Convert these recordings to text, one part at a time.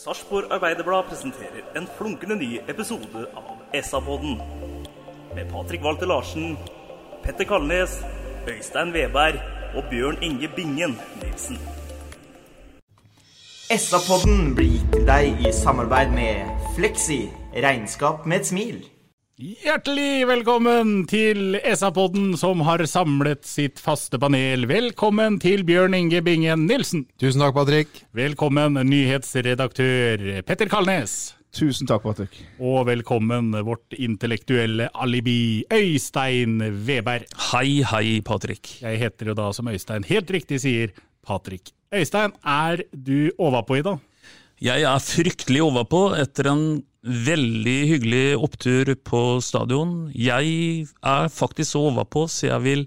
Sarpsborg Arbeiderblad presenterer en flunkende ny episode av SA-podden. Med Patrik Walter Larsen, Petter Kalnes, Øystein Veberg og Bjørn Inge Bingen Nilsen. SA-podden blir gitt til deg i samarbeid med Fleksi. Regnskap med et smil. Hjertelig velkommen til SA-podden som har samlet sitt faste panel. Velkommen til Bjørn Inge Bingen Nilsen. Tusen takk, Patrick. Velkommen nyhetsredaktør Petter Kalnes. Tusen takk, Patrick. Og velkommen vårt intellektuelle alibi Øystein Veberg. Hei, hei, Patrick. Jeg heter jo da, som Øystein helt riktig sier, Patrick. Øystein, er du overpå i dag? Jeg er fryktelig overpå etter en veldig hyggelig opptur på stadion. Jeg er faktisk så overpå, så jeg vil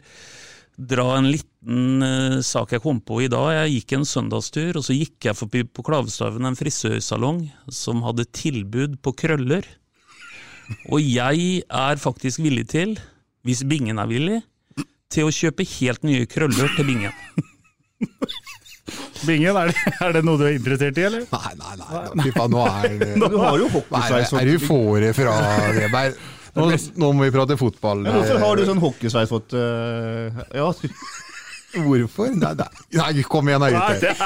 dra en liten uh, sak jeg kom på i dag. Jeg gikk en søndagstur, og så gikk jeg forbi på Klavestaven en frisørsalong som hadde tilbud på krøller. Og jeg er faktisk villig til, hvis Bingen er villig, til å kjøpe helt nye krøller til Bingen. Bingen, er det, er det noe du er interessert i, eller? Nei, nei, nei. Fy faen, nå er Du har jo hockeysveis. er du får fra, Weber? Nå, nå må vi prate fotball. Men Hvorfor har du sånn hockeysveis fått uh, Ja, Hvorfor? Nei, nei. nei kom igjen, da,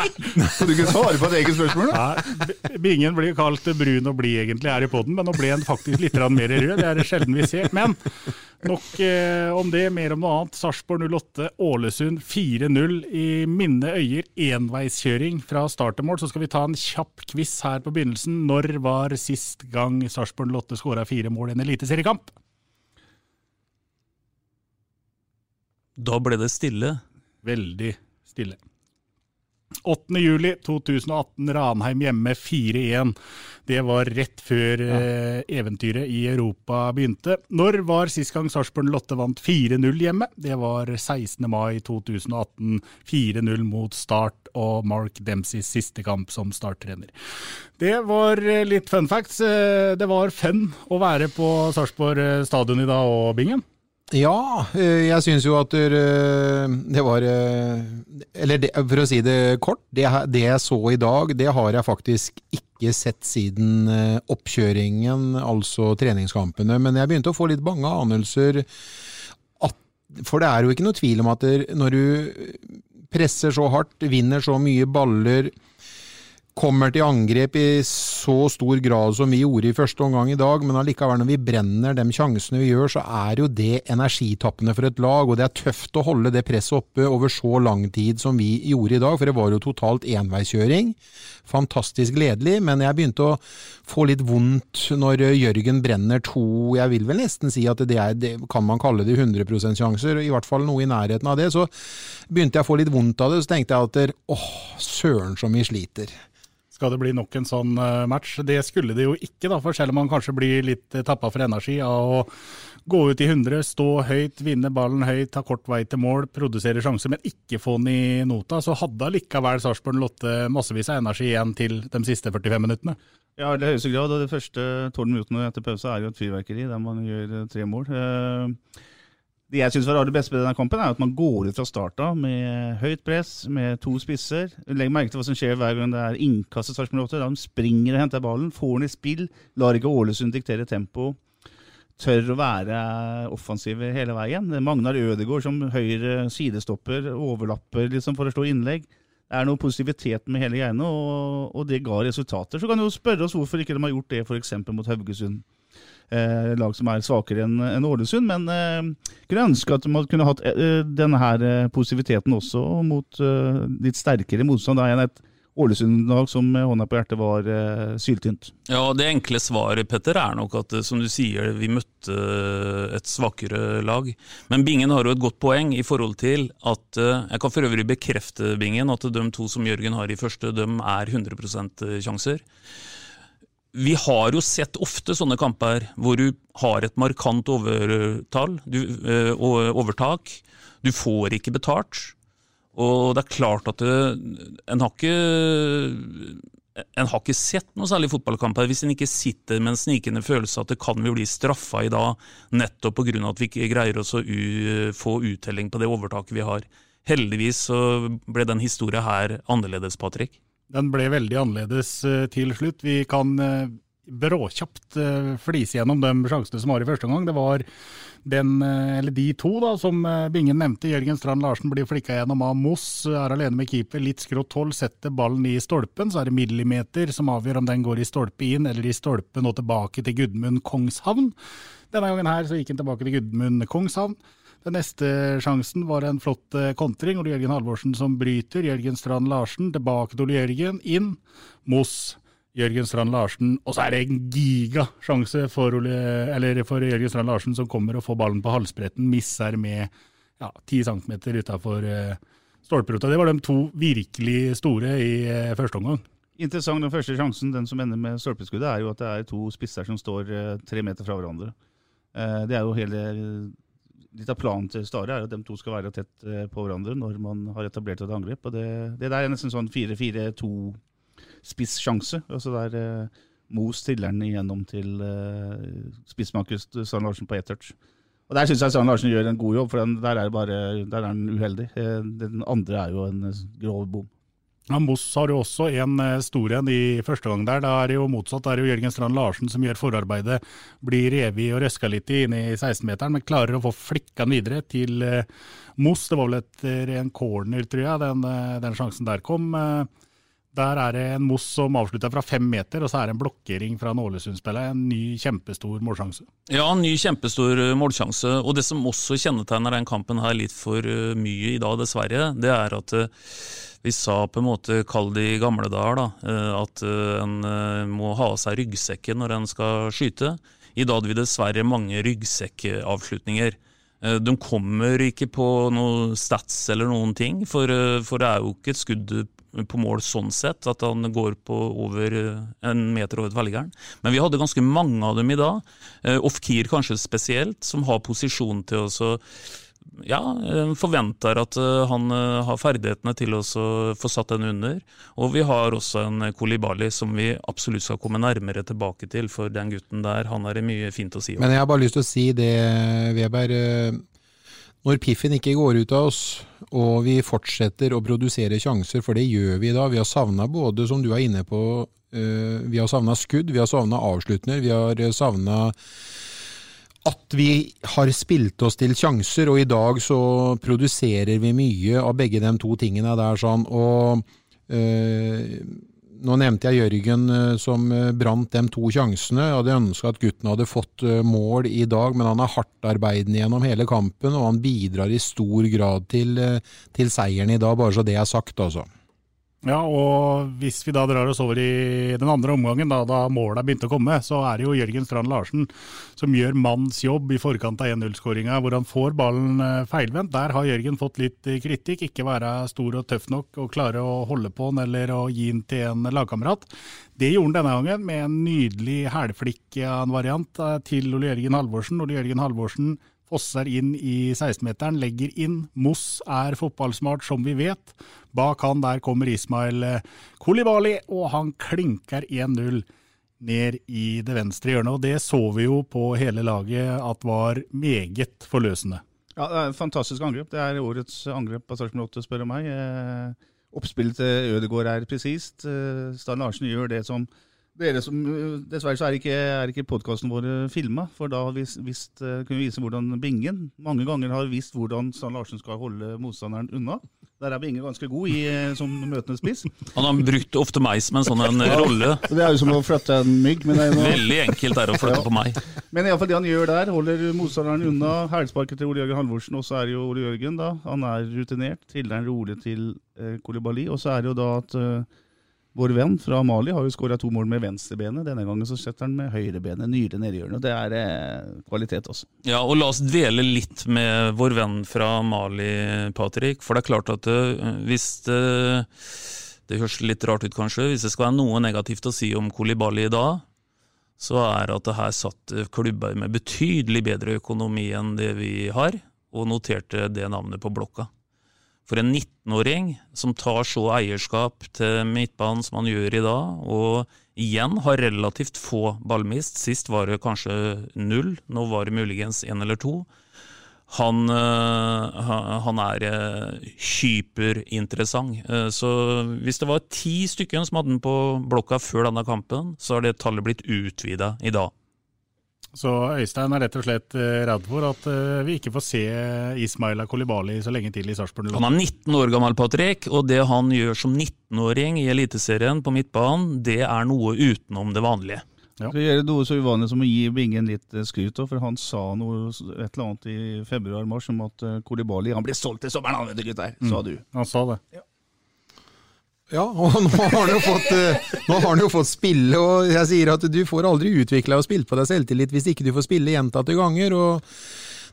du kan svare på et eget spørsmål? da? Nei, Bingen blir kalt brun og blid egentlig her i podden, men nå ble den faktisk litt mer rød. Det er det sjelden vi ser. Men nok eh, om det, mer om noe annet. Sarpsborg 08, Ålesund 4-0 i Minne Øyer. Enveiskjøring fra start til mål. Så skal vi ta en kjapp quiz her på begynnelsen. Når var sist gang Sarpsborg 08 skåra fire mål i en eliteseriekamp? Da ble det stille. Veldig stille. 8. juli 2018, Ranheim hjemme 4-1. Det var rett før eh, eventyret i Europa begynte. Når var sist gang Sarpsborg Lotte vant 4-0 hjemme? Det var 16. mai 2018. 4-0 mot Start og Mark Dempseys siste kamp som starttrener. Det var eh, litt fun facts. Eh, Det var fun å være på Sarpsborg stadion i dag og Bingen. Ja, eh, jeg syns jo at eh, det var eh, Eller det, for å si det kort, det, det jeg så i dag, det har jeg faktisk ikke sett siden oppkjøringen, altså treningskampene. Men jeg begynte å få litt bange anelser. At, for det er jo ikke noe tvil om at når du presser så hardt, vinner så mye baller, kommer til angrep i så stor grad som vi gjorde i første omgang i dag, men allikevel når vi brenner de sjansene vi gjør, så er jo det energitappende for et lag, og det er tøft å holde det presset oppe over så lang tid som vi gjorde i dag, for det var jo totalt enveiskjøring. Fantastisk gledelig, men jeg begynte å få litt vondt når Jørgen brenner to, jeg vil vel nesten si at det, er, det kan man kalle det 100% sjanser, i hvert fall noe i nærheten av det, så begynte jeg å få litt vondt av det, så tenkte jeg at åh, søren som vi sliter. Skal det bli nok en sånn eh, match? Det skulle det jo ikke, da, for selv om man kanskje blir litt uh, tappa for energi av å gå ut i 100, stå høyt, vinne ballen høyt, ta kort vei til mål, produsere sjanser, men ikke få den i nota, så hadde allikevel Sarpsborg Lotte massevis av energi igjen til de siste 45 minuttene. Ja, i høyeste grad. Og det første tolv minuttene etter pause er jo et fyrverkeri der man gjør eh, tre mål. Eh, Det jeg syns var aller beste med denne kampen, er at man går ut fra start med høyt press, med to spisser. Legg merke til hva som skjer hver gang det er innkast til Sarpsborg 8. De springer og henter ballen, får den i spill, lar ikke Ålesund diktere tempo. Tør å være offensive hele veien. Magnar Ødegaard som høyre sidestopper, overlapper liksom for å slå innlegg. Det er noe positivitet med hele greiene, og, og det ga resultater. Så kan du jo spørre oss hvorfor ikke de har gjort det f.eks. mot Haugesund. Eh, lag som er svakere enn en Ålesund, men eh, kunne ønske at man kunne hatt eh, denne her eh, positiviteten også mot eh, litt sterkere motstand enn et Ålesund-lag som med hånda på hjertet var eh, syltynt. Ja, Det enkle svaret Petter, er nok at som du sier, vi møtte et svakere lag. Men Bingen har jo et godt poeng i forhold til at Jeg kan for øvrig bekrefte Bingen at de to som Jørgen har i første, de er 100% sjanser. Vi har jo sett ofte sånne kamper hvor du har et markant overtall, du, eh, overtak. Du får ikke betalt. Og det er klart at det, en har ikke en har ikke sett noe særlig fotballkamp her hvis en ikke sitter med en snikende følelse at det kan vi bli straffa i dag, nettopp pga. at vi ikke greier oss å få uttelling på det overtaket vi har. Heldigvis så ble den historien her annerledes, Patrick. Den ble veldig annerledes eh, til slutt. Vi kan eh, bråkjapt uh, flise gjennom de sjansene som var i første omgang. Det var den, eller de to da, som Bingen nevnte. Jørgen Strand Larsen blir flikka gjennom av Moss, er alene med keeper. Litt skrått hold, setter ballen i stolpen. Så er det millimeter som avgjør om den går i stolpe inn eller i stolpen og tilbake til Gudmund Kongshavn. Denne gangen her så gikk den tilbake til Gudmund Kongshavn. Den neste sjansen var en flott eh, kontring. Ole Jørgen Halvorsen som bryter. Jørgen Strand Larsen tilbake til Ole Jørgen. Inn. Moss. Jørgen Strand Larsen. Og så er det en gigasjanse for, for Jørgen Strand Larsen, som kommer og får ballen på halsbretten. Misser med ja, 10 cm utafor stolperuta. Det var de to virkelig store i uh, første omgang. Interessant den første sjansen, den som ender med stolpeskuddet, er jo at det er to spisser som står uh, tre meter fra hverandre. Det er jo hele litt av planen til Stare er at de to skal være tett eh, på hverandre når man har etablert et angrep. og Det, det der er nesten sånn 4-4-2-spisssjanse. Altså der eh, Mo stiller den igjennom til eh, spissmaker Sand Larsen på ett touch. Og Der syns jeg Sand Larsen gjør en god jobb, for den, der er, bare, der er han uheldig. Eh, den andre er jo en grov bom. Ja, Moss har jo også en eh, stor en i første gang der. Da er det jo motsatt. Da er det jo Jørgen Strand Larsen som gjør forarbeidet. Blir revet og røska litt inn i 16-meteren, men klarer å få flikka den videre til eh, Moss. Det var vel etter en corner, tror jeg, den, eh, den sjansen der kom. Der er det en Moss som avslutter fra fem meter, og så er det en blokkering fra en Ålesund-spiller. En ny kjempestor målsjanse. Ja, en ny kjempestor målsjanse. Og det som også kjennetegner den kampen her litt for mye i dag, dessverre, det er at vi sa på en måte, kall det i gamle dager, da, eh, at eh, en eh, må ha av seg ryggsekken når en skal skyte. I dag hadde vi dessverre mange ryggsekkavslutninger. De kommer ikke på noe stats eller noen ting, for, for, det er jo ikke et skudd på mål sånn sett, at han går på over en meter over tverrliggeren. Men vi hadde ganske mange av dem i dag. Ofkir kanskje spesielt, som har posisjon til å ja, forventer at eh, han eh, har ferdighetene til å få satt den under. Og vi har også en Kolibali som vi absolutt skal komme nærmere tilbake til, for den gutten der, han har det mye fint å si om. Men jeg har bare lyst til å si det, Weber. Eh, når piffen ikke går ut av oss, og vi fortsetter å produsere sjanser, for det gjør vi da. Vi har savna både, som du er inne på, vi har savna skudd, vi har savna avslutninger, vi har savna at vi har spilt oss til sjanser, og i dag så produserer vi mye av begge de to tingene der. sånn, og øh, Nå nevnte jeg Jørgen øh, som øh, brant de to sjansene. Jeg hadde ønska at gutten hadde fått mål i dag, men han er hardtarbeidende gjennom hele kampen, og han bidrar i stor grad til, til seieren i dag, bare så det er sagt, altså. Ja, og hvis vi da drar oss over i den andre omgangen, da, da målet begynte å komme, så er det jo Jørgen Strand Larsen som gjør manns jobb i forkant av 1-0-skåringa, hvor han får ballen eh, feilvendt. Der har Jørgen fått litt kritikk, ikke være stor og tøff nok og klare å holde på den eller å gi den til en lagkamerat. Det gjorde han denne gangen med en nydelig hælflikk av en variant eh, til Ole Jørgen Halvorsen. Ole Jørgen Halvorsen Fosser inn i 16-meteren, legger inn. Moss er fotballsmart, som vi vet. Bak han der kommer Ismail eh, Kolibali, og han klinker 1-0 ned i det venstre hjørnet. Og det så vi jo på hele laget at var meget forløsende. Ja, det er et fantastisk angrep. Det er årets angrep av Sarpsborg 8, spør du meg. Eh, oppspillet til Ødegaard er presist. Eh, Stein Larsen gjør det som dere som, Dessverre så er ikke, er ikke podkasten vår filma, for da vi vist, eh, kunne vi vise hvordan Bingen mange ganger har vist hvordan Stan Larsen skal holde motstanderen unna. Der er Binge ganske god i, eh, som møtende spiss. Han har brukt ofte meg som en sånn en rolle. Det er jo som å flytte en mygg. Noe... Veldig enkelt er det å flytte ja. på meg. Men iallfall det han gjør der, holder motstanderen unna. Hælsparket til Ole Jørgen Halvorsen, og så er det jo Ole Jørgen, da. Han er rutinert. Triller den rolig til eh, Kolibali. Og så er det jo da at eh, vår venn fra Mali har jo skåra to mål med venstrebenet. Denne gangen så setter han med høyrebenet nylig nede i hjørnet. Det er eh, kvalitet også. Ja, og La oss dvele litt med vår venn fra Mali, Patrick. For det er klart at uh, hvis det, det høres litt rart ut, kanskje, hvis det skal være noe negativt å si om Kolibali i dag, så er at det her satt klubber med betydelig bedre økonomi enn det vi har, og noterte det navnet på blokka. For en 19-åring som tar så eierskap til midtbanen som han gjør i dag, og igjen har relativt få ballmist, sist var det kanskje null, nå var det muligens én eller to, han, eh, han er eh, hyperinteressant. Eh, så hvis det var ti stykker som hadde den på blokka før denne kampen, så har det tallet blitt utvida i dag. Så Øystein er rett og slett redd for at vi ikke får se Ismaila Kolibali så lenge til i Sarpsborg. Han er 19 år gammel, Patrick, og det han gjør som 19-åring i Eliteserien på midtbanen, det er noe utenom det vanlige. Ja. Skal gjøre noe så uvanlig som å gi Bingen litt eh, skryt, for han sa noe et eller annet i februar-mars om at Kolibali han blir solgt til sommeren, han vet du gutter, sa du. Mm. Han sa det. Ja. Ja, og nå har, han jo fått, eh, han jo fått spille, og jeg sier at du får aldri utvikla og spilt på deg selvtillit hvis ikke du får spille gjentatte ganger. og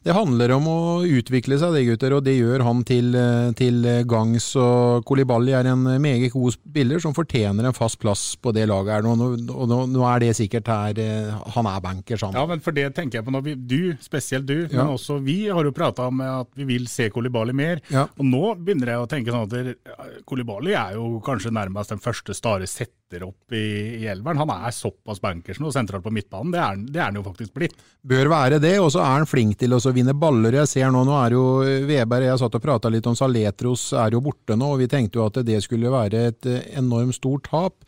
det handler om å utvikle seg, det gutter, og det gjør han til, til gangs. og Kolibali er en meget god spiller som fortjener en fast plass på det laget. her nå, og nå, nå er det sikkert her eh, Han er bankers, han. Ja, men for det tenker jeg på når vi, Du, spesielt du, ja. men også vi har jo prata om at vi vil se Kolibali mer. Ja. Og nå begynner jeg å tenke sånn at Kolibali er jo kanskje nærmest den første Stare setter opp i, i elveren. Han er såpass bankers nå, sentralt på midtbanen. Det er, det er han jo faktisk blitt. Bør være det, og så er han flink til å vinne baller. Jeg ser nå, nå er jo Weber, jeg satt og prata litt om Saletros, er jo borte nå. og Vi tenkte jo at det skulle være et eh, enormt stort tap.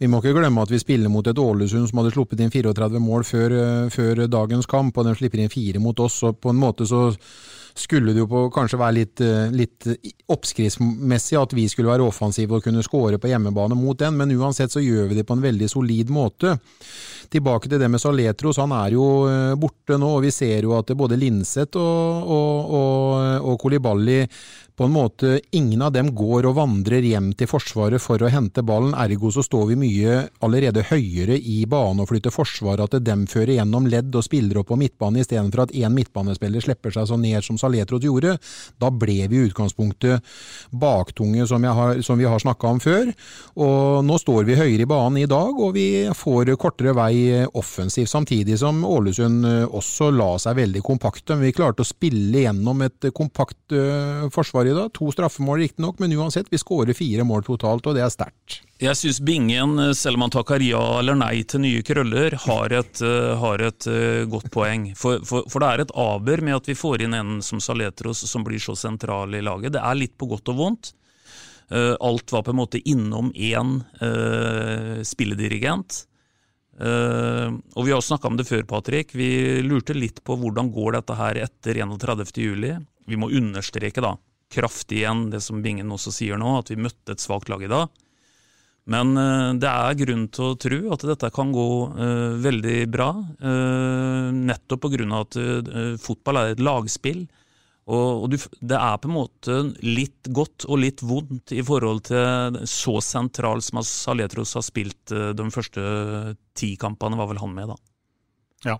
Vi må ikke glemme at vi spiller mot et Ålesund som hadde sluppet inn 34 mål før, eh, før dagens kamp, og de slipper inn fire mot oss. og på en måte så skulle det jo på, kanskje være litt, eh, litt oppskriftsmessig at vi skulle være offensive og kunne skåre på hjemmebane mot den, men uansett så gjør vi det på en veldig solid måte. Tilbake til det med Saletros, han er jo eh, borte nå, og vi ser jo at både Linseth og, og, og, og Kolibali på en måte ingen av dem går og vandrer hjem til Forsvaret for å hente ballen, ergo så står vi mye allerede høyere i banen og flytter Forsvaret, at dem fører gjennom ledd og spiller opp på midtbane istedenfor at én midtbanespiller slipper seg så ned som Saletros gjorde. Da ble vi i utgangspunktet baktunge, som, har, som vi har snakka om før. Og nå står vi høyere i banen i dag, og vi får kortere vei offensivt, samtidig som Ålesund også la seg veldig kompakte. Men vi klarte å spille gjennom et kompakt uh, forsvar i da. To straffemål riktignok, men uansett, vi skårer fire mål totalt, og det er sterkt. Jeg syns Bingen, selv om han takker ja eller nei til nye krøller, har et, uh, har et uh, godt poeng. For, for, for, det er et aber med at vi får inn en som Saletros som blir så sentral i laget. Det er litt på godt og vondt. Alt var på en måte innom én spilledirigent. Uh, og Vi har snakka om det før, Patrick. Vi lurte litt på hvordan går dette her etter 31.07. Vi må understreke da, kraftig igjen det som Bingen også sier nå, at vi møtte et svakt lag i dag. Men uh, det er grunn til å tro at dette kan gå uh, veldig bra, nettopp pga. at fotball er et lagspill. Og, Det er på en måte litt godt og litt vondt i forhold til så sentral som Saletros har spilt eh, de første ti kampene, var vel han med, da. Ja,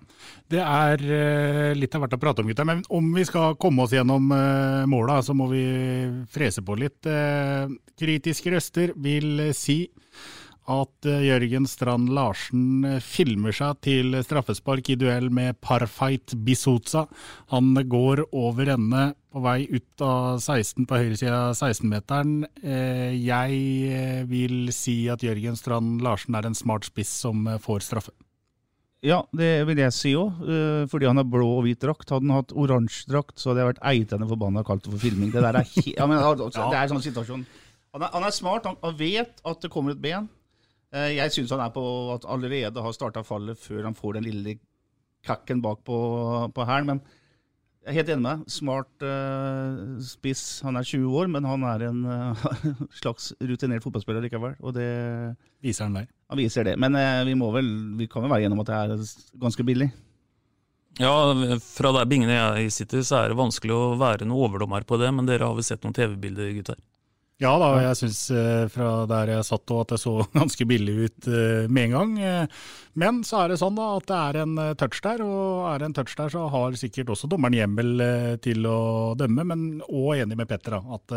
Det er uh, litt av hvert å prate om, gutta. Men om vi skal komme oss gjennom uh, måla, så må vi frese på litt. Uh, kritiske røster vil si at eh, Jørgen Strand Larsen eh, filmer seg til straffespark i duell med Parfait Bisotsa. Han går over ende på vei ut av 16 på høyresida av 16-meteren. Eh, jeg vil si at Jørgen Strand Larsen er en smart spiss som får straffe. Ja, det vil jeg si òg. Fordi han har blå og hvit drakt. Hadde han hatt oransje drakt, så hadde jeg vært eitende forbanna kalt det for filming. Det der er, ja, men, det er sånn situasjon. Han er, han er smart, han vet at det kommer et ben. Eh, jeg syns han er på at allerede har starta fallet før han får den lille kakken bak på, på hælen. Men jeg er helt enig med deg. Smart uh, spiss. Han er 20 år, men han er en uh, slags rutinert fotballspiller likevel. Og det Viser han der. Han viser det. Men eh, vi, må vel, vi kan vel være gjennom at det er ganske billig. Ja, fra der Bingen jeg sitter, så er det vanskelig å være noen overdommer på det, men dere har vel sett noen TV-bilder, gutter? Ja da, jeg syns eh, fra der jeg satt og at det så ganske billig ut eh, med en gang. Eh, men så er det sånn da at det er en touch der, og er det en touch der så har sikkert også dommeren hjemmel til å dømme. Men òg enig med Petter da, at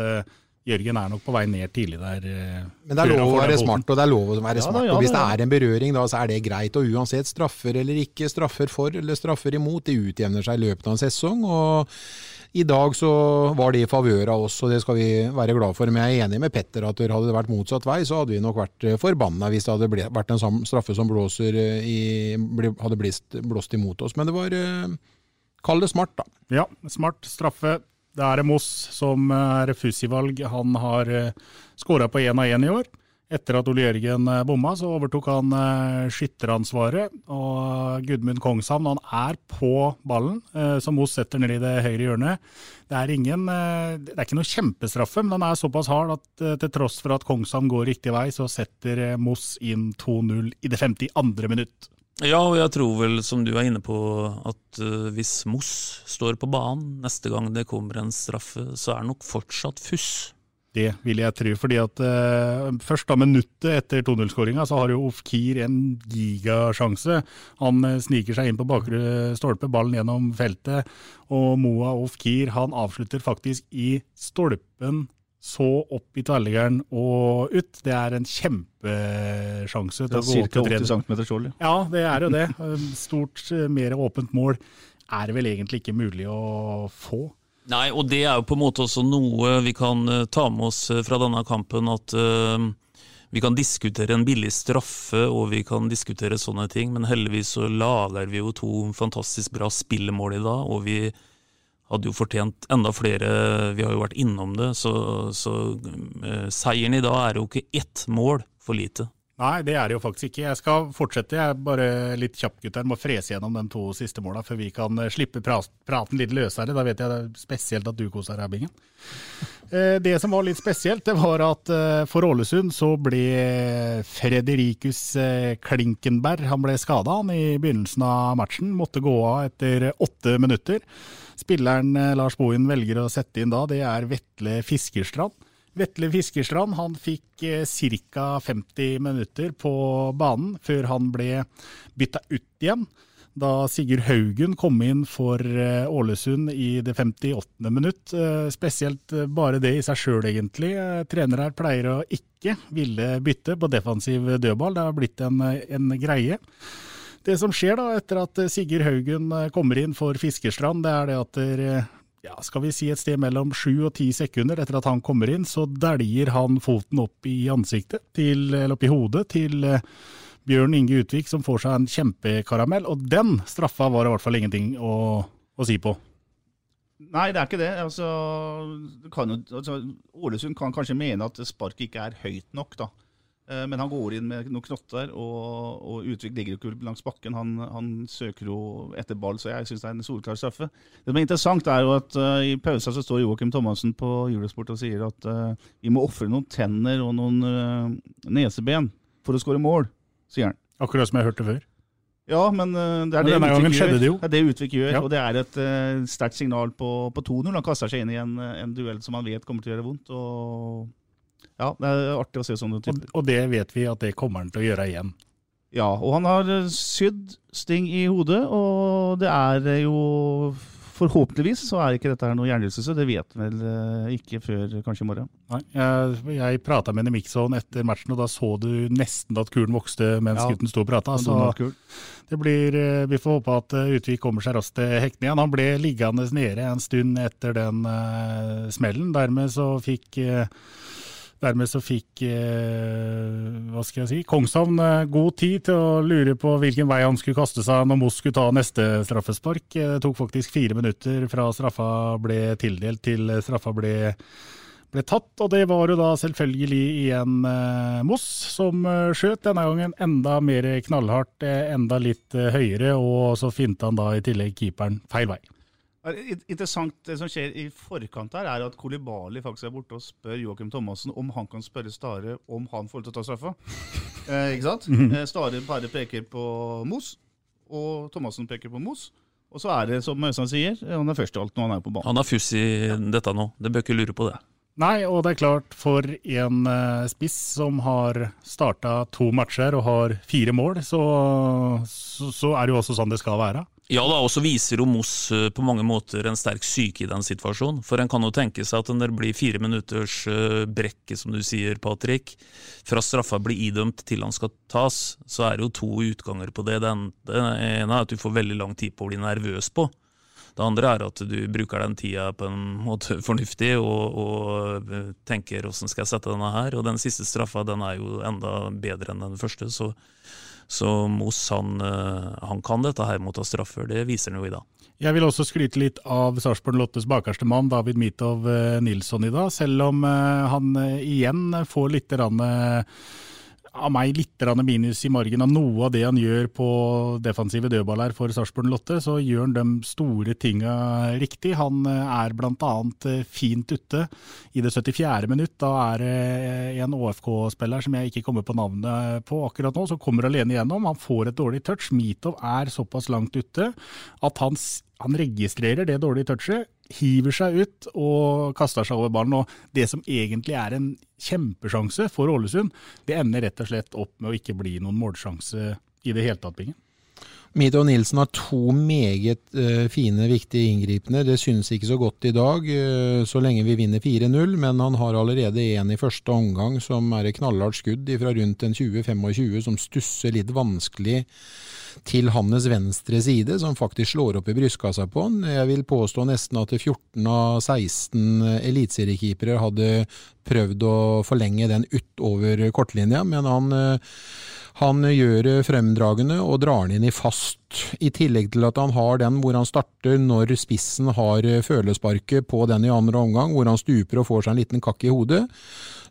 Jørgen er nok på vei ned tidlig der. eh, Men det er lov å være smart, og det er lov å være Ja da, smart. ja og hvis det er en berøring, da, så er det greit. Og uansett straffer eller ikke straffer for eller straffer imot, det utjevner seg i løpet av en sesong. og i dag så var det i favør av oss, og det skal vi være glad for. Men jeg er enig med Petter at hadde det vært motsatt vei, så hadde vi nok vært eh, forbanna hvis det hadde ble- vært en straffe som blåser eh, i, ble- hadde blåst, blåst imot oss. Men det var Kall det smart, da. Ja, smart straffe. Det er Moss som er fussivalg. Han har uh, skåra på én av én i år. Etter at Ole Jørgen eh, bomma, så overtok han skytteransvaret. Og Gudmund Kongshavn han er på ballen, eh, som Moss setter ned i det høyre hjørnet. Det er, ingen, eh, det er ikke noe kjempestraffe, men han er såpass hard at eh, til tross for at Kongshavn går riktig vei, så setter eh, Moss inn 2-0 i det 52. minutt. Ja, og jeg tror vel, som du er inne på, at uh, hvis Moss står på banen neste gang det kommer en straffe, så er det nok fortsatt fuss. Det vil jeg tro, fordi at uh, først da minuttet etter 2-0-skåringa, så har jo Ofkir en gigasjanse. Han uh, sniker seg inn på bakre stolpe, ballen gjennom feltet, og Moa Ofkir han avslutter faktisk i stolpen, så opp i tverrliggeren og ut. Det er en kjempesjanse til å gå er opp ca. til 80 tredje. cm skjold. ja. Ja, det er jo det. Stort, eh, mer åpent mål er det vel egentlig ikke mulig å få. Nei, og det er jo på en måte også noe vi kan eh, ta med oss eh, fra denne kampen, at eh, vi kan diskutere en billig straffe og vi kan diskutere sånne ting, men heldigvis så lager vi jo to fantastisk bra spillemål i dag, og vi hadde jo fortjent enda flere, vi har jo vært innom det, så, så eh, seieren i dag er jo ikke ett mål for lite. Nei, det er det jo faktisk ikke. Jeg skal fortsette. Jeg er bare litt kjapp, gutter. Må frese gjennom de to siste måla før vi kan eh, slippe praten litt løsere. Da vet jeg det er spesielt at du koser deg, Bingen. Eh, Det som var litt spesielt, det var at eh, for Ålesund så ble Frederikus Klinkenberg han ble skada i begynnelsen av matchen. Måtte gå av etter åtte minutter. Spilleren Lars Bohin velger å sette inn da, det er Vetle Fiskerstrand. Vetle Fiskerstrand han fikk eh, ca. 50 minutter på banen før han ble bytta ut igjen. Da Sigurd Haugen kom inn for eh, Ålesund i det 58. minutt. Eh, Spesielt bare det i seg sjøl, egentlig. Trenere pleier å ikke ville bytte på defensiv dødball. Det har blitt en, en greie. Det som skjer da etter at Sigurd Haugen kommer inn for Fiskerstrand, det er det at ja, skal vi si et sted mellom sju og ti sekunder etter at han kommer inn, så dæljer han foten opp i ansiktet, til, eller opp i hodet, til eh, Bjørn Inge Utvik, som får seg en kjempekaramell. Og den straffa var det i hvert fall ingenting å, å si på. Nei, det er ikke det. Altså, kan altså, Ålesund kan kanskje mene at sparket ikke er høyt nok, da. Eh, Men han går inn med noen knotter, og, og Utvik ligger jo ikke langs bakken. Han, han søker jo etter ball, så jeg syns det er en solklar straffe. Det som er interessant, er jo at uh, i pausa så står Joakim Thomassen på Eurosport og sier at uh, vi må ofre noen tenner og noen uh, neseben for å skåre mål, sier han. Akkurat som jeg hørte før. Ja, men det er Men det Utvik gjør. det. Er det Utvik gjør, Ja. og det er et sterkt signal på, på 2-0. Han kaster seg inn i en, en duell som han vet kommer til å gjøre vondt. og Ja, det er artig å se sånne Og, typer. og det vet vi at det kommer han til å gjøre igjen. Ja, og han har eh, sydd sting i hodet, og det er eh, jo Forhåpentligvis så er ikke dette her noe hjernerystelse, det vet vel eh, ikke før kanskje i morgen. Nei, jeg jeg prata med Nemikson etter matchen, og da så du nesten at kulen vokste mens Ja, gutten sto og prata. Så det blir, vi får håpe at Utvik kommer seg raskt til hektene igjen. Han ble liggende nede en stund etter den uh, smellen. Dermed så fikk eh, Dermed så fikk eh, hva skal jeg si, Kongshavn eh, god tid til å lure på hvilken vei han skulle kaste seg når Moss skulle ta neste straffespark. Eh, Det tok faktisk fire minutter fra straffa ble tildelt til straffa ble, ble tatt. Og det var jo da selvfølgelig igjen Moss som skjøt, denne gangen enda mer knallhardt, enda litt høyere, og så finta han da i tillegg keeperen feil vei. Det er Interessant det som skjer i forkant her, er at Kolibali faktisk er borte og spør Joakim Thomassen om han kan spørre Stare om han får lov til å ta straffa. Eh, ikke sant? Mhm. Eh, Stare bare peker på Mos, og Thomassen peker på Mos. Og så er det som Øystein sier, han er førstevalgt når han er på banen. Han har fuss i dette nå, det bør ikke lure på det. Nei, og det er klart, for en eh, spiss som har starta to matcher og har fire mål, så, så, så er det jo også sånn det skal være. Ja da, og så viser jo Moss eh, på mange måter en sterk syke i den situasjonen. For en kan jo tenke seg at når det blir fire minutters eh, brekke, som du sier, Patrick, fra straffa blir idømt til han skal tas, så er det jo to utganger på det. Den, ene er at du får veldig lang tid på å bli nervøs på. Det andre er at du bruker den tida på en måte fornuftig og, og tenker 'åssen skal jeg sette denne her'? Og den siste straffa den er jo enda bedre enn den første, så, så Moss han, han, kan dette her mot å straffer. Det viser han jo i dag. Jeg vil også skryte litt av Sarpsborg Lottes bakerste mann, David Mitov Nilsson, i dag. Selv om han igjen får litt rann, av meg litt minus i margen av noe av det han gjør på defensive dødballer for Sarpsborg Lotte, så gjør han de store tinga riktig. Han er bl.a. fint ute i det 74. minutt. Da er det en ÅFK-spiller som jeg ikke kommer på navnet på akkurat nå, som kommer alene igjennom. Han får et dårlig touch. Mitov er såpass langt ute at han, han registrerer det dårlige touchet hiver seg ut og kaster seg over ballen. Og det som egentlig er en kjempesjanse for Ålesund, det ender rett og slett opp med å ikke bli noen målsjanse i det hele tatt, Bingen. Mito Nilsen har to meget uh, fine, viktige inngripende. Det synes ikke så godt i dag, uh, så lenge vi vinner 4-0. Men han har allerede en i første omgang som er et knallhardt skudd fra rundt en 20-25, som stusser litt vanskelig til hans venstre side, som faktisk slår opp i brystkassa på han. Jeg vil påstå nesten at 14 av 16 eliteseriekeepere hadde prøvd å forlenge den utover kortlinja, men han uh, han gjør fremdragende og drar den inn i fast, i tillegg til at han har den hvor han starter når spissen har følesparket på den i andre omgang, hvor han stuper og får seg en liten kakk i hodet.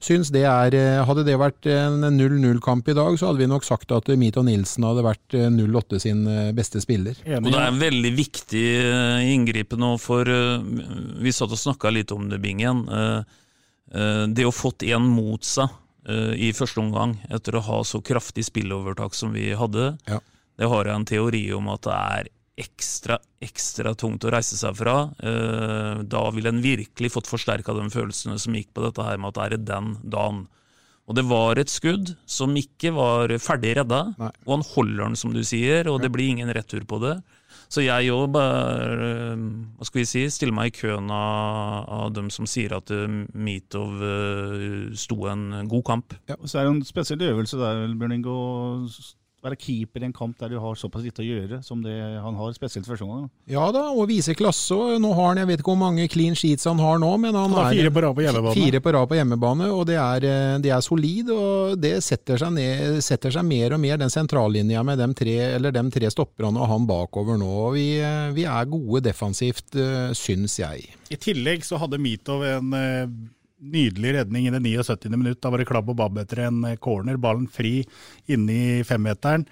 Syns det er, Hadde det vært en 0-0-kamp i dag, så hadde vi nok sagt at Mito Nilsen hadde vært 08 sin beste spiller. Og Det er en veldig viktig eh, inngripen nå, for eh, vi satt og snakka litt om det, Bingen. Eh, det å fått en mot seg i første omgang, etter å ha så kraftig spillovertak som vi hadde. Ja. Det har jeg en teori om at det er ekstra, ekstra tungt å reise seg fra. Uh, da ville en virkelig fått forsterka de følelsene som gikk på dette her med at det er den dagen. Og det var et skudd som ikke var ferdig redda, Nei. og han holder den, som du sier, og det blir ingen retur på det. Så jeg òg bare hva skal vi si, stiller meg i køen av, av dem som sier at uh, Mitov uh, sto en god kamp. Ja, og så er det en spesiell øvelse der, Bjørning, å være keeper i en kamp der du har såpass lite å gjøre som det han har, spesielt første omgang. Ja da, og vise klasse. Nå har han, jeg vet ikke hvor mange clean sheets han har nå, men han har fire på rad på hjemmebane. Fire på rad på hjemmebane, og det er, eh, det er solid. Og det setter seg, ned, setter seg, mer og mer, den sentrallinja med de tre, eller tre stopperne og han bakover nå. Vi, eh, vi er gode defensivt, eh, syns jeg. I tillegg så hadde Mitov en Nydelig redning i det 79. minutt. Da var det klabb og babb etter en corner. Ballen fri inne i femmeteren.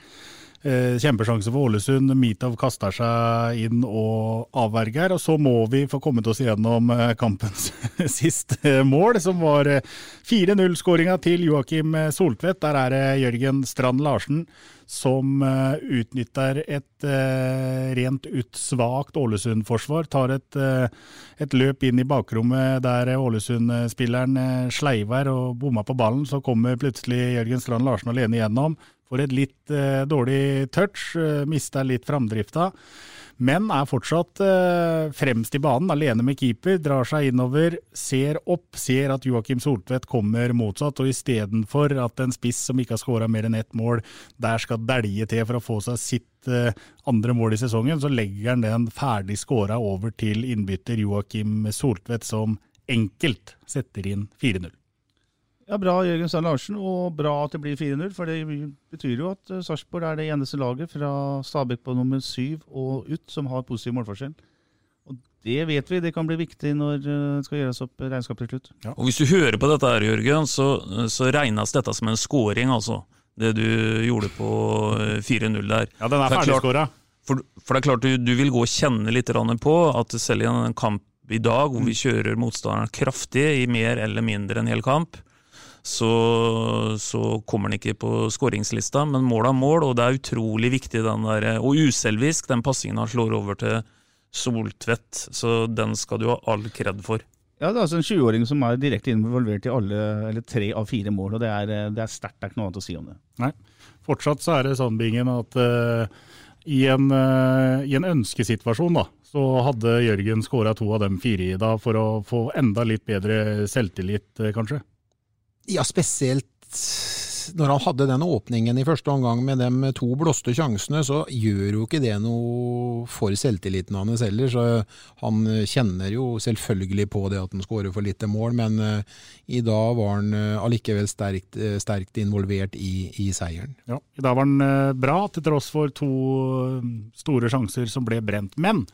Eh, kjempesjanse for Ålesund. Mitov kaster seg inn og avverger. Og så må vi få kommet oss igjennom eh, kampens siste mål, som var 4-0-skåringa eh, til Joakim Soltvedt. Der er det Jørgen Strand Larsen som uh, utnytter et uh, rent ut svakt Ålesund-forsvar. Tar et, uh, et, løp inn i bakrommet der Ålesund-spilleren sleiver og bomma på ballen. Så kommer plutselig Jørgen Strand Larsen alene igjennom. Får et litt dårlig touch, mister litt framdrifta men er fortsatt eh, fremst i banen, alene med keeper. Drar seg innover, ser opp, ser at Joakim Soltvedt kommer motsatt. Og istedenfor at en spiss som ikke har skåra mer enn ett mål, der skal dælje til for å få seg sitt eh, andre mål i sesongen, så legger han den ferdig skåra over til innbytter Joakim Soltvedt, som enkelt setter inn 4-0. Ja, Bra Jørgen Stein Larsen, og bra at det blir 4-0. For det betyr jo at eh, Sarpsborg er det eneste laget fra Stabæk på nummer syv og ut som har positiv målforskjell. Og Det vet vi, det kan bli viktig når det skal gjøres opp regnskap til slutt. Ja. Og Hvis du hører på dette, her, Jørgen, så, så regnes dette som en scoring, altså. Det du gjorde på 4-0 eh, der. Ja, den er ferdigskåra. For, for, det er klart du, du, vil gå og kjenne litt på at selv i en kamp i dag hvor vi kjører motstanderen kraftig i mer eller mindre en hel kamp, så, så kommer han ikke på skåringslista, men mål er mål, og det er utrolig viktig, den der, og uselvisk, den passingen han slår over til Soltvedt. Så den skal du ha all kred for. Ja, det er altså en 20-åring som er direkte involvert i alle, eller tre av fire mål. og Det er, det er sterkt. Det er ikke noe annet å si om det. Nei. Fortsatt så er det sånn, Bingen, at uh, i, en, uh, i en ønskesituasjon da, så hadde Jørgen skåra to av dem fire i dag for å få enda litt bedre selvtillit, uh, kanskje? Ja, spesielt når han hadde den åpningen i første omgang med de to blåste sjansene, så gjør jo ikke det noe for selvtilliten hans heller. Så han kjenner jo selvfølgelig på det at han skårer for lite mål, men uh, i dag var han uh, allikevel sterkt, uh, sterkt involvert i, i, seieren. Ja, i dag var han bra, til tross for to store sjanser som ble brent. Men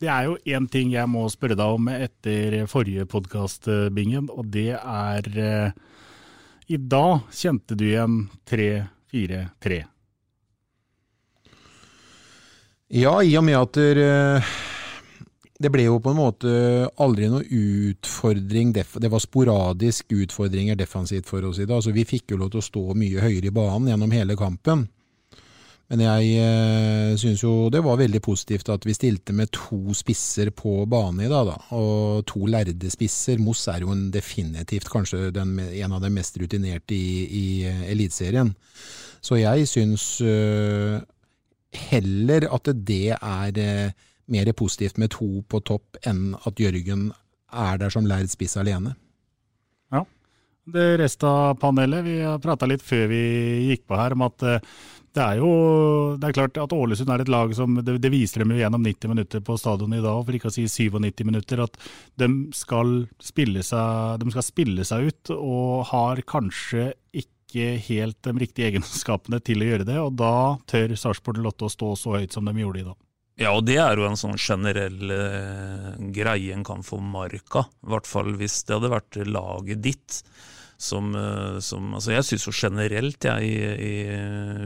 det er jo én ting jeg må spørre deg om etter forrige podkast, Bingen, og det er i dag kjente du igjen 3-4-3? Ja, i og med at det ble jo på en måte aldri noe utfordring. Det var sporadisk utfordringer defensivt for oss i dag. Så vi fikk jo lov til å stå mye høyere i banen gjennom hele kampen. Men jeg eh, syns jo det var veldig positivt at vi stilte med to spisser på bane i dag, da. Og to lærde spisser. Moss er jo en definitivt kanskje den, en av de mest rutinerte i, i Eliteserien. Så jeg syns uh, heller at det er uh, mer positivt med to på topp enn at Jørgen er der som lærd spiss alene. Ja. Det resten av panelet, vi har prata litt før vi gikk på her om at uh, det er jo det er klart at Ålesund er et lag som Det, det viser dem jo gjennom 90 minutter på stadionet i dag, for ikke å si 97 minutter, at de skal, spille seg, de skal spille seg ut, og har kanskje ikke helt de riktige egenskapene til å gjøre det. og Da tør Sarpsborg Lotte å stå så høyt som de gjorde i dag. Ja, og det er jo en sånn generell eh, greie en kan få marka. I hvert fall hvis det hadde vært laget ditt som, eh, som altså Jeg syns jo generelt jeg, i, i,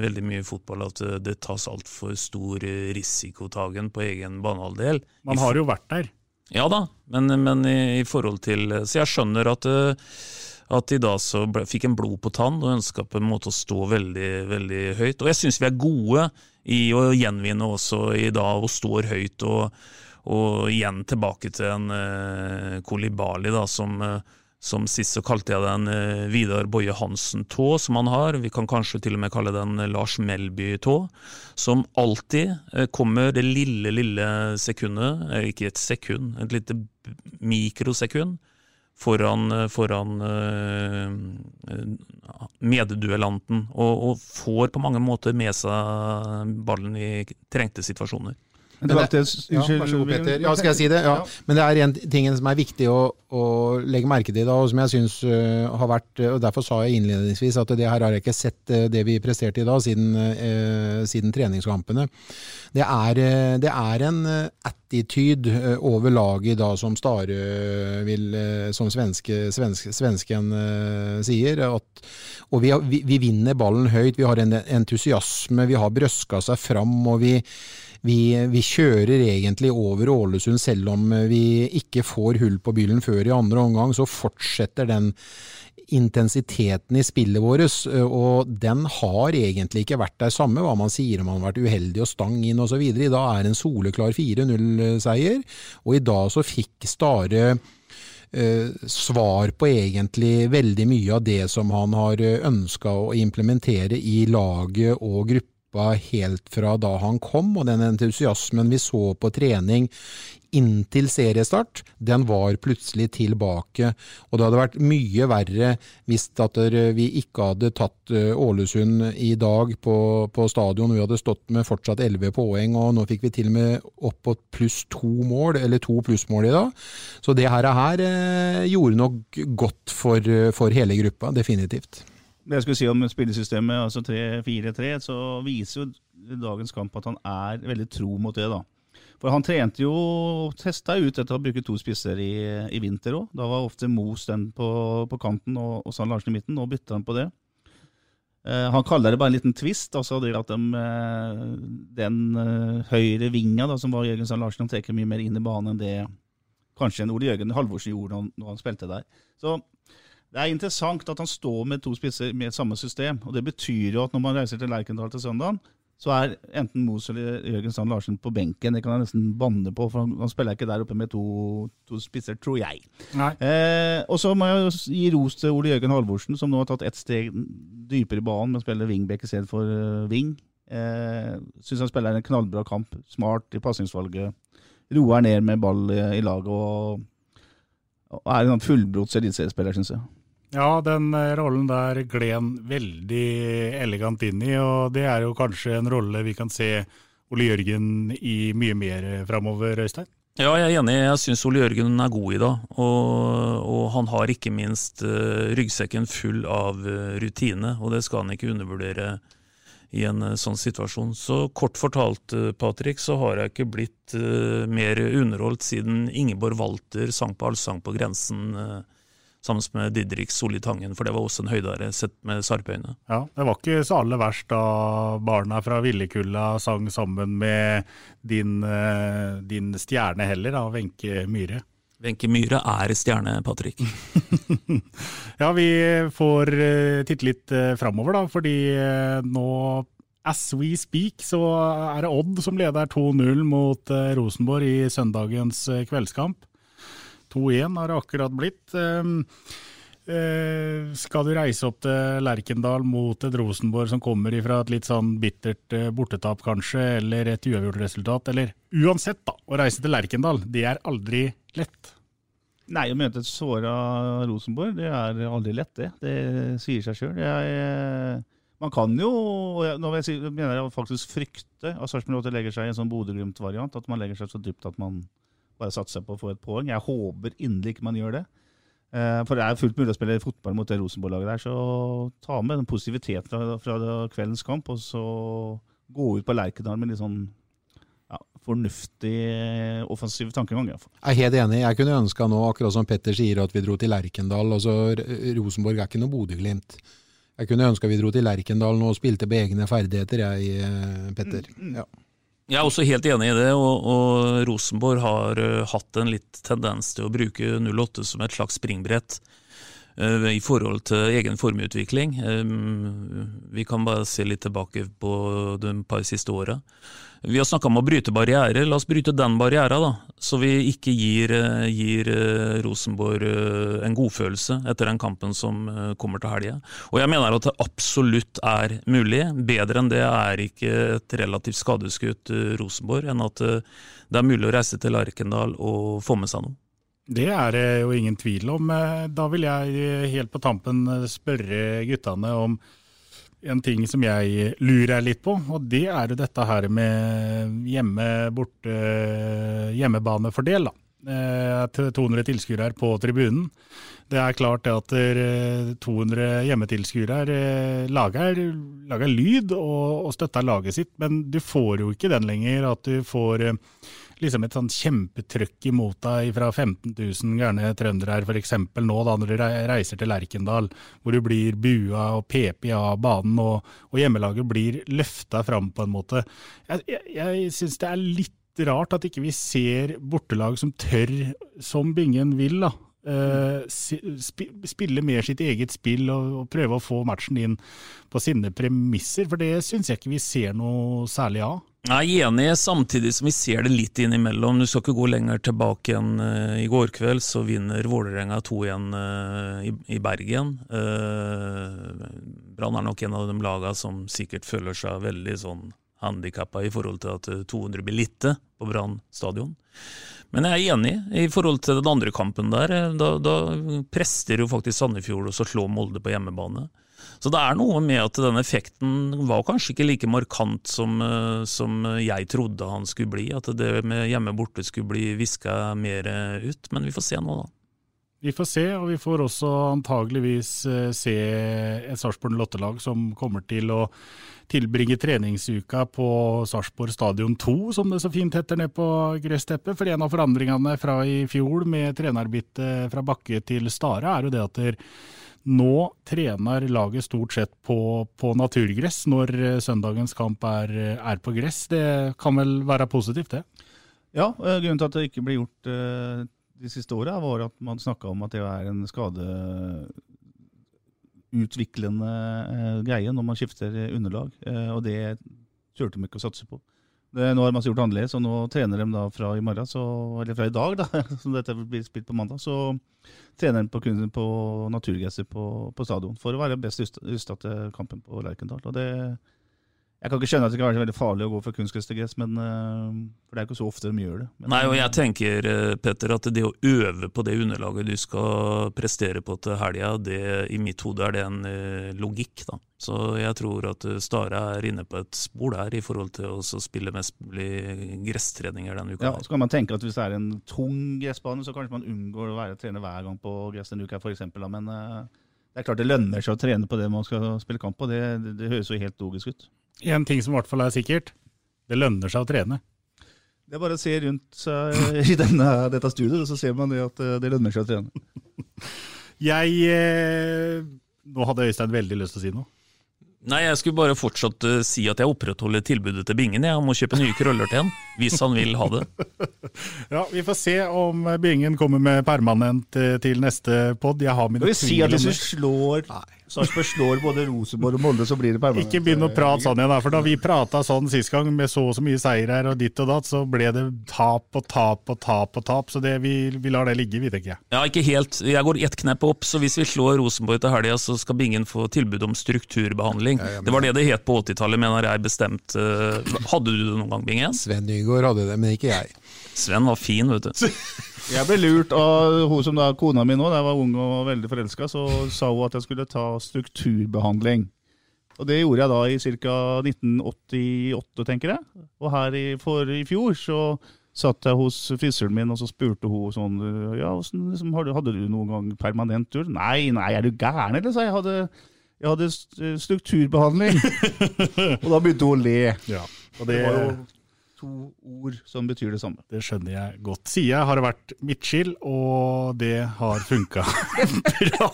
veldig mye fotball at det, det tas altfor stor risikotagen på egen banehalvdel. Man har jo vært der. Ja da, men, men i, i, forhold til Så jeg skjønner at, eh, at de da så ble, fikk en blod på tann og ønska på en måte å stå veldig, veldig høyt. Og jeg syns vi er gode i å gjenvinne også i dag, og står høyt. Og, og igjen tilbake til en uh, Kolibali da, som uh, som sist så kalte jeg den eh, Vidar Boje Hansen-tå, som han har. Vi kan kanskje til og med kalle den eh, Lars Melby-tå. Som alltid eh, kommer det lille, lille sekundet, ikke et sekund, et lite mikrosekund, foran, foran medduellanten. Og, og får på mange måter med seg ballen i trengte situasjoner. Det, ja, vær så Peter. Ja, skal jeg si det? Ja. Men det er en ting som er viktig å, å legge merke til, da, og som jeg syns uh, har vært og Derfor sa jeg innledningsvis at det her har jeg ikke sett uh, det vi presterte i dag, siden, uh, siden treningskampene. Det er, det er, en attitude over laget da, som Stare vil Som svenske, svensk, svensken sier. At, og vi, vi, vi vinner ballen høyt, vi har en entusiasme, vi har brøska fram. og vi vi, vi, kjører egentlig over Ålesund, selv om vi ikke får hull på byllen før i andre omgang. Så fortsetter den intensiteten i spillet vårt, og den har egentlig ikke vært der samme, hva man sier om man har vært uheldig og stang inn osv. I dag er det en soleklar 4-0-seier, og i dag så fikk Stare Uh, svar på egentlig veldig mye av det som han har ønska å implementere i laget og gruppa gruppa helt fra da han kom, og den entusiasmen vi så på trening inntil seriestart, den var plutselig tilbake. Og det hadde vært mye verre hvis vi ikke hadde tatt eh, Ålesund i dag på, på stadion. Vi hadde stått med fortsatt 11 poeng, og nå fikk vi til og med opp på pluss to mål, eller to plussmål i dag. Så det her, her eh, gjorde nok godt for, for hele gruppa, definitivt det jeg skulle si om spillesystemet, altså 3-4-3, så viser jo dagens kamp at han er veldig tro mot det. da. For han trente jo og testa ut etter å bruke to spisser i, i vinter òg. Da var ofte Mos den på, på kanten og, og Sand Larsen i midten. Nå bytta han på det. Eh, han kaller det bare en liten twist. altså det at de, eh, Den eh, høyre vinga da, som var Jørgen Sand Larsen, han trekker mye mer inn i banen enn det kanskje en Ole Jørgen Halvorsen gjorde når, når han spilte der. Så det er interessant at han står med to spisser med samme system. og Det betyr jo at når man reiser til Lerkendal til søndag, så er enten Mos eller Jørgen Strand Larsen på benken. Det kan jeg nesten banne på, for han, spiller ikke der oppe med to, to spisser, tror jeg. Eh, og så må jeg gi ros til Ole Jørgen Halvorsen, som nå har tatt ett steg dypere i banen med å spille wingback istedenfor for uh, wing. Eh, Syns han spiller en knallbra kamp. Smart i pasningsvalget. Roer ned med ball i, i laget og, og er en fullblods eliteseriespiller, syns jeg. Ja, den eh, rollen der gled veldig elegant inn i, og det er jo kanskje en rolle vi kan se Ole Jørgen i mye mer framover, Øystein? Ja, jeg er enig. Jeg syns Ole Jørgen er god i det. Og, og han har ikke minst uh, ryggsekken full av uh, rutine, og det skal han ikke undervurdere i en sånn situasjon. Så kort fortalt, Patrick, så har jeg ikke blitt mer underholdt siden Ingeborg Walter sang på Allsang på grensen sammen med Didrik Solli Tangen, for det var også en høydare sett med sarpeøyne. Ja, det var ikke så aller verst da barna fra Villekulla sang sammen med din, eh, din stjerne heller, da, Wenche Myhre. Wenche Myhre er stjerne, Patrick. ja, vi får eh, titte litt eh, framover, da, fordi nå As we speak, så er det Odd som leder 2-0 mot Rosenborg i søndagens kveldskamp. 2-1 har det akkurat blitt. Ehm, eh, skal du reise opp til Lerkendal mot et Rosenborg som kommer fra et litt sånn bittert eh, bortetap, kanskje, eller et uavgjort resultat, eller uansett, da, å reise til Lerkendal, det er aldri lett. Nei, å møte et såra Rosenborg, det er aldri lett, det. Det sier seg sjøl. Man kan jo, nå jeg si, mener jeg faktisk frykte at Sarpsborg legger seg i en sånn Bodø-Glimt-variant, at man legger seg så dypt at man bare satse på å få et poeng. Jeg håper inderlig ikke man gjør det. Eh, for det er fullt mulig å spille fotball mot det Rosenborg-laget der, så ta med den positiviteten fra, fra kveldens kamp, og så gå ut på Lerkendal med litt sånn ja, fornuftig offensiv tankegang. Jeg er helt enig. Jeg kunne ønska nå, akkurat som Petter sier, at vi dro til Lerkendal. Altså, Rosenborg er ikke noe Bodø-Glimt. Jeg kunne ønska vi dro til Lerkendal nå og spilte på egne ferdigheter, jeg, eh, Petter. Mm, mm. Ja. Jeg er også helt enig i det, og, og Rosenborg har uh, hatt en litt tendens til å bruke 08 som et slags springbrett i forhold til egen formutvikling. Um, vi kan bare se litt tilbake på de par siste åra. Vi har snakka om å bryte barrierer. La oss bryte den barriera, da. Så vi ikke gir, eh, gir eh, Rosenborg eh, en godfølelse etter den kampen som kommer til helga. Og jeg mener at det absolutt er mulig. Bedre enn det er ikke et relativt skadeskutt Rosenborg, enn at det er mulig å reise til Arkendal og få med seg noe. Det er det jo ingen tvil om. Da vil jeg helt på tampen spørre guttene om en ting som jeg lurer litt på, og det er jo dette her med hjemme-borte hjemmebanefordel. da. 200 eh, tilskuere på tribunen. Det er klart at 200 eh, hjemmetilskuere eh, lager, lager lyd og, og støtter laget sitt, men du får jo ikke den lenger. At du får liksom et sånn kjempetrykk imot deg fra 15 000 gærne trøndere her, f.eks. nå da når du reiser til Lerkendal, hvor du blir bua og pepet av banen, og, og, hjemmelaget blir løfta fram på en måte. Jeg, jeg, jeg syns det er litt rart at ikke vi ser bortelag som tør, som Bingen vil, da. Uh, spille mer sitt eget spill og, og, prøve å få matchen inn på sine premisser, for det syns jeg ikke vi ser noe særlig av. Jeg er enig, samtidig som vi ser det litt innimellom. Du skal ikke gå lenger tilbake igjen. Uh, I går kveld så vinner Vålerenga 2-1 uh, i, i, Bergen. Uh, Brann er nok en av de lagene som sikkert føler seg veldig sånn handikappa i forhold til at 200 blir lite på Brann stadion. Men jeg er enig i forhold til den andre kampen der. Da, da prester jo faktisk Sandefjord å slå Molde på hjemmebane. Så det er noe med at den effekten var kanskje ikke like markant som, eh, som jeg trodde han skulle bli. At det med hjemme borte skulle bli viska mer ut. Men vi får se nå, da. Vi får se, og vi får også antageligvis eh, se et Sarpsborg Lottelag som kommer til å tilbringe treningsuka på Sarpsborg stadion 2, som det så fint heter nede på gressteppet. For en av forandringene fra i fjor med trenerbyttet fra Bakke til Stare, er jo det at der nå trener laget stort sett på, på naturgress når eh, søndagens kamp er, er, på gress. Det kan vel være positivt, det? Ja, eh, grunnen til at det ikke ble gjort de siste åra, var at man snakka om at det er en skadeutviklende greie når man skifter underlag. Og det turte de ikke å satse på. Det, nå har altså gjort annerledes, og nå trener de da fra i morgen, så, eller fra i dag, da, som dette blir spilt på mandag, så trener de på, kun- på naturgresset på, på stadion for å være best rusta til kampen på Lerkendal. Og det, jeg kan ikke skjønne at det kan være så veldig farlig å gå for kunstgress men, eh, for det er ikke så ofte de gjør det. Men, Nei, og jeg tenker, eh, Petter, at det å øve på det underlaget du skal prestere på til helga, det, i mitt hode er det en eh, logikk, da. Så jeg tror at Stare er inne på et spor der i forhold til å spille mest mulig gresstreninger denne uka. Ja, så kan man tenke at hvis det er en tung gressbane, så kanskje man unngår å være trener hver gang på gress denne uka eksempel. Men det er klart det lønner seg å trene på det man skal spille kamp på. Det, det, det høres jo helt logisk ut. En ting som i hvert fall er sikkert, det lønner seg å trene. Det er bare å se rundt seg i denne, dette studioet, og så ser man det at eh, det lønner seg å trene. Jeg eh, Nå hadde Øystein veldig lyst til å si noe. Nei, jeg skulle bare fortsatt uh, si at jeg opprettholder tilbudet til Bingen. Jeg må kjøpe nye krøller til han, hvis han vil ha det. Ja, Vi får se om Bingen kommer med permanent uh, til neste pod. Jeg har mine Skal vi si at hvis du slår slår Sarpsborg slår både Rosenborg og Molde, så blir det permanent? Ikke begynn å prate sånn igjen, da, for da vi prata sånn sist gang, med så og så mye seier her og ditt og datt, så ble det tap og tap og tap og tap. Så det, vi, vi lar det ligge, vi, tenker jeg. Ja, ikke helt. Jeg går ett knepp opp, så hvis vi slår Rosenborg til helga, så skal Bingen få tilbud om strukturbehandling. Det var det det het på 80-tallet, mener jeg bestemt. eh, Hadde du det noen gang, Bingen? Sven Nygaard hadde det, men ikke jeg. Sven var fin, vet du. Jeg ble lurt av hun som da kona mi nå, da jeg var ung og veldig forelska, så sa hun at jeg skulle ta strukturbehandling. Og det gjorde jeg da i ca. 1988, tenker jeg. Og her i, for i fjor så satt jeg hos frisøren min, og så spurte hun sånn Ja, hvordan, liksom, hadde du noen gang permanent tur? Nei, nei, er du gæren, eller? sa jeg. Jeg hadde, jeg hadde strukturbehandling. og da begynte hun å le. Ja, og det, det- var jo to ord som betyr det samme. Det skjønner jeg godt. Siden har vært midtskill, og det har funka bra.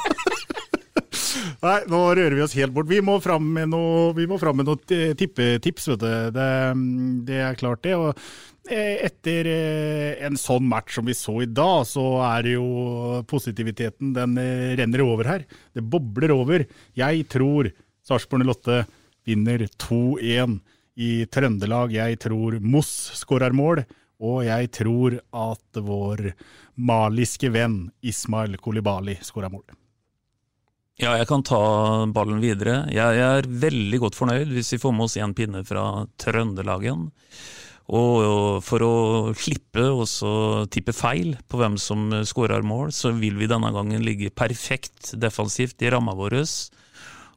Nei, nå rører vi oss helt bort. Vi må fram med noe, noe tippetips, vet du. Det, det er klart, det. Og eh, etter eh, en sånn match som vi så i dag, så er jo positiviteten Den eh, renner over her. Det bobler over. Jeg tror Sarpsborg 08 vinner 2-1 i Trøndelag. Jeg tror Moss skårer mål. Og jeg tror at vår maliske venn Ismail Kolibali skårer mål. Ja, jeg kan ta ballen videre. Jeg, er veldig godt fornøyd hvis vi får med oss én pinne fra Trøndelagen. Og, for å slippe å tippe feil på hvem som skårer mål, så vil vi denne gangen ligge perfekt defensivt i ramma vår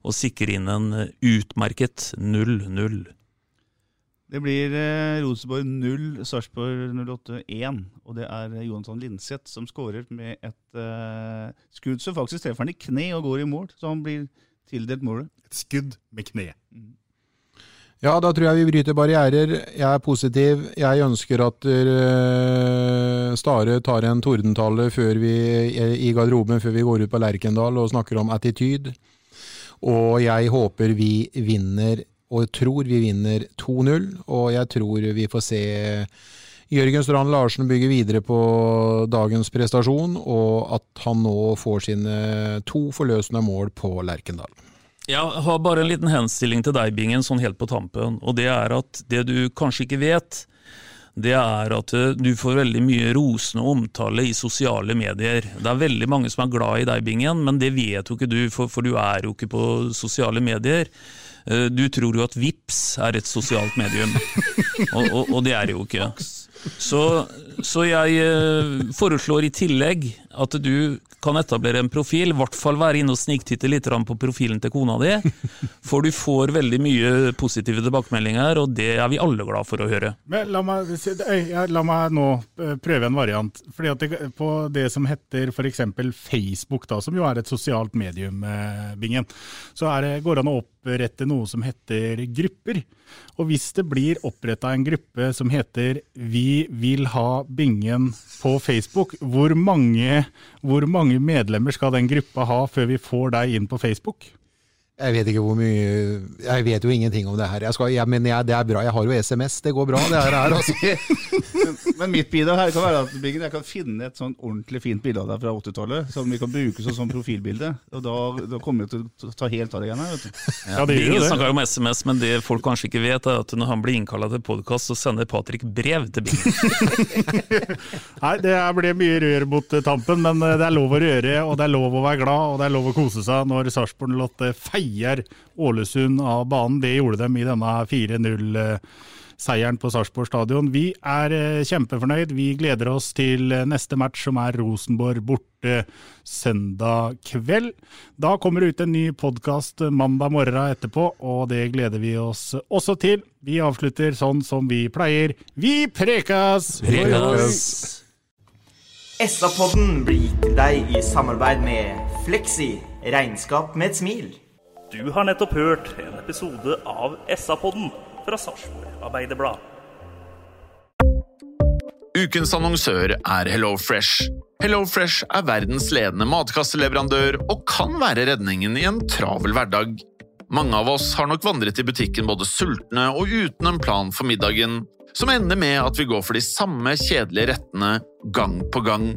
og sikre inn en utmerket 0-0. Det blir eh, Rosenborg 0, Sarpsborg 08 1. Og det er Johansson Jonsson Linseth som skårer med et eh, skudd som faktisk treffer han i kne og går i mål. Så han blir tildelt målet. Et skudd med kne. Ja, da tror jeg vi bryter barrierer. Jeg er positiv. Jeg ønsker at uh, Stare tar en tordentale før vi, i garderoben før vi går ut på Lerkendal og snakker om attityd. Og jeg håper vi vinner, og tror vi vinner 2-0. Og jeg tror vi får se Jørgen Strand Larsen bygge videre på dagens prestasjon, og at han nå får sine to forløsende mål på Lerkendal. Jeg har bare en liten henstilling til deg, Bingen, sånn helt på tampen. Og det er at det du kanskje ikke vet, det er at eh, du får veldig mye rosende omtale i sosiale medier. Det er veldig mange som er glad i deg, Bingen, men det vet jo ikke du, for, for du er jo ikke på sosiale medier. Eh, Du tror jo at VIPS er et sosialt medium, og, og, og det er det jo ikke. Så, så jeg eh, foreslår i tillegg at du kan etablere en profil, i hvert fall være inne og sniktitte litt på profilen til kona di, for du får veldig mye positive tilbakemeldinger, og det er vi alle glad for å høre. Men la meg, la meg nå eh, prøve en variant. Fordi at det, På det som heter f.eks. Facebook, da, som jo er et sosialt medium, eh, Bingen, så det, går det an å opprette noe som heter grupper. Og hvis det blir oppretta en gruppe som heter Vi vil ha Bingen på Facebook, hvor mange, hvor mange medlemmer skal den gruppa ha før vi får deg inn på Facebook? Jeg vet ikke hvor mye Jeg vet jo ingenting om det her. Jeg skal, jeg, men jeg, det er bra. Jeg har jo SMS. Det går bra, det her. her altså. men, men mitt bidrag her kan være at jeg kan finne et sånn ordentlig fint bilde av deg fra 80-tallet som vi kan bruke som sånn profilbilde. Og da, da kommer vi til å ta helt av det igjen her. Ja, Biggen snakker om SMS, men det folk kanskje ikke vet, er at når han blir innkalla til podkast, så sender Patrick brev til Bingen Nei, det blir mye rør mot tampen, men det er lov å røre, og det er lov å være glad, og det er lov å kose seg når Sarpsborg Lotte feier Ålesund av banen. Det gjorde dem i denne 4-0-seieren på Sarpsborg stadion. Vi er kjempefornøyd. Vi gleder oss til neste match, som er Rosenborg borte søndag kveld. Da kommer det ut en ny podkast mandag morgen etterpå, og det gleder vi oss også til. Vi avslutter sånn som vi pleier. Vi prekas! Prekas! SA-podden blir gitt til deg i samarbeid med Fleksi regnskap med et smil. Du har nettopp hørt en episode av SA-podden fra Sarpsborg Arbeiderblad. Ukens annonsør er HelloFresh. HelloFresh er verdens ledende matkasseleverandør og kan være redningen i en travel hverdag. Mange av oss har nok vandret i butikken både sultne og uten en plan for middagen, som ender med at vi går for de samme kjedelige rettene gang på gang.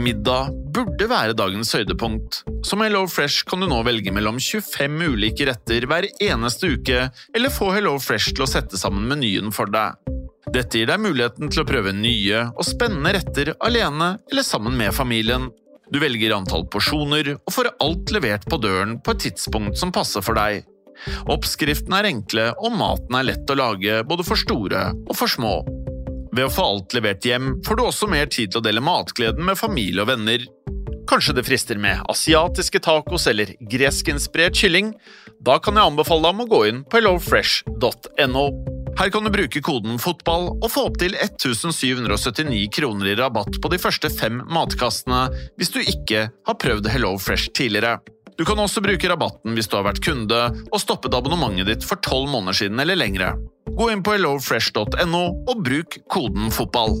Middag burde være dagens høydepunkt. Som Hello Fresh kan du nå velge mellom 25 ulike retter hver eneste uke, eller få Hello Fresh til å sette sammen menyen for deg. Dette gir deg muligheten til å prøve nye og spennende retter alene eller sammen med familien. Du velger antall porsjoner og får alt levert på døren på et tidspunkt som passer for deg. Oppskriftene er enkle, og maten er lett å lage både for store og for små. Ved å få alt levert hjem får du også mer tid til å dele matgleden med familie og venner. Kanskje det frister med asiatiske tacos eller greskinspirert kylling? Da kan jeg anbefale deg om å gå inn på hellofresh.no. Her kan du bruke koden FOTBALL og få opptil 1779 kroner i rabatt på de første fem matkastene hvis du ikke har prøvd Hello Fresh tidligere. Du kan også bruke rabatten hvis du har vært kunde og stoppet abonnementet ditt for tolv måneder siden eller lengre. Gå inn på hellofresh.no og bruk koden FOTBALL.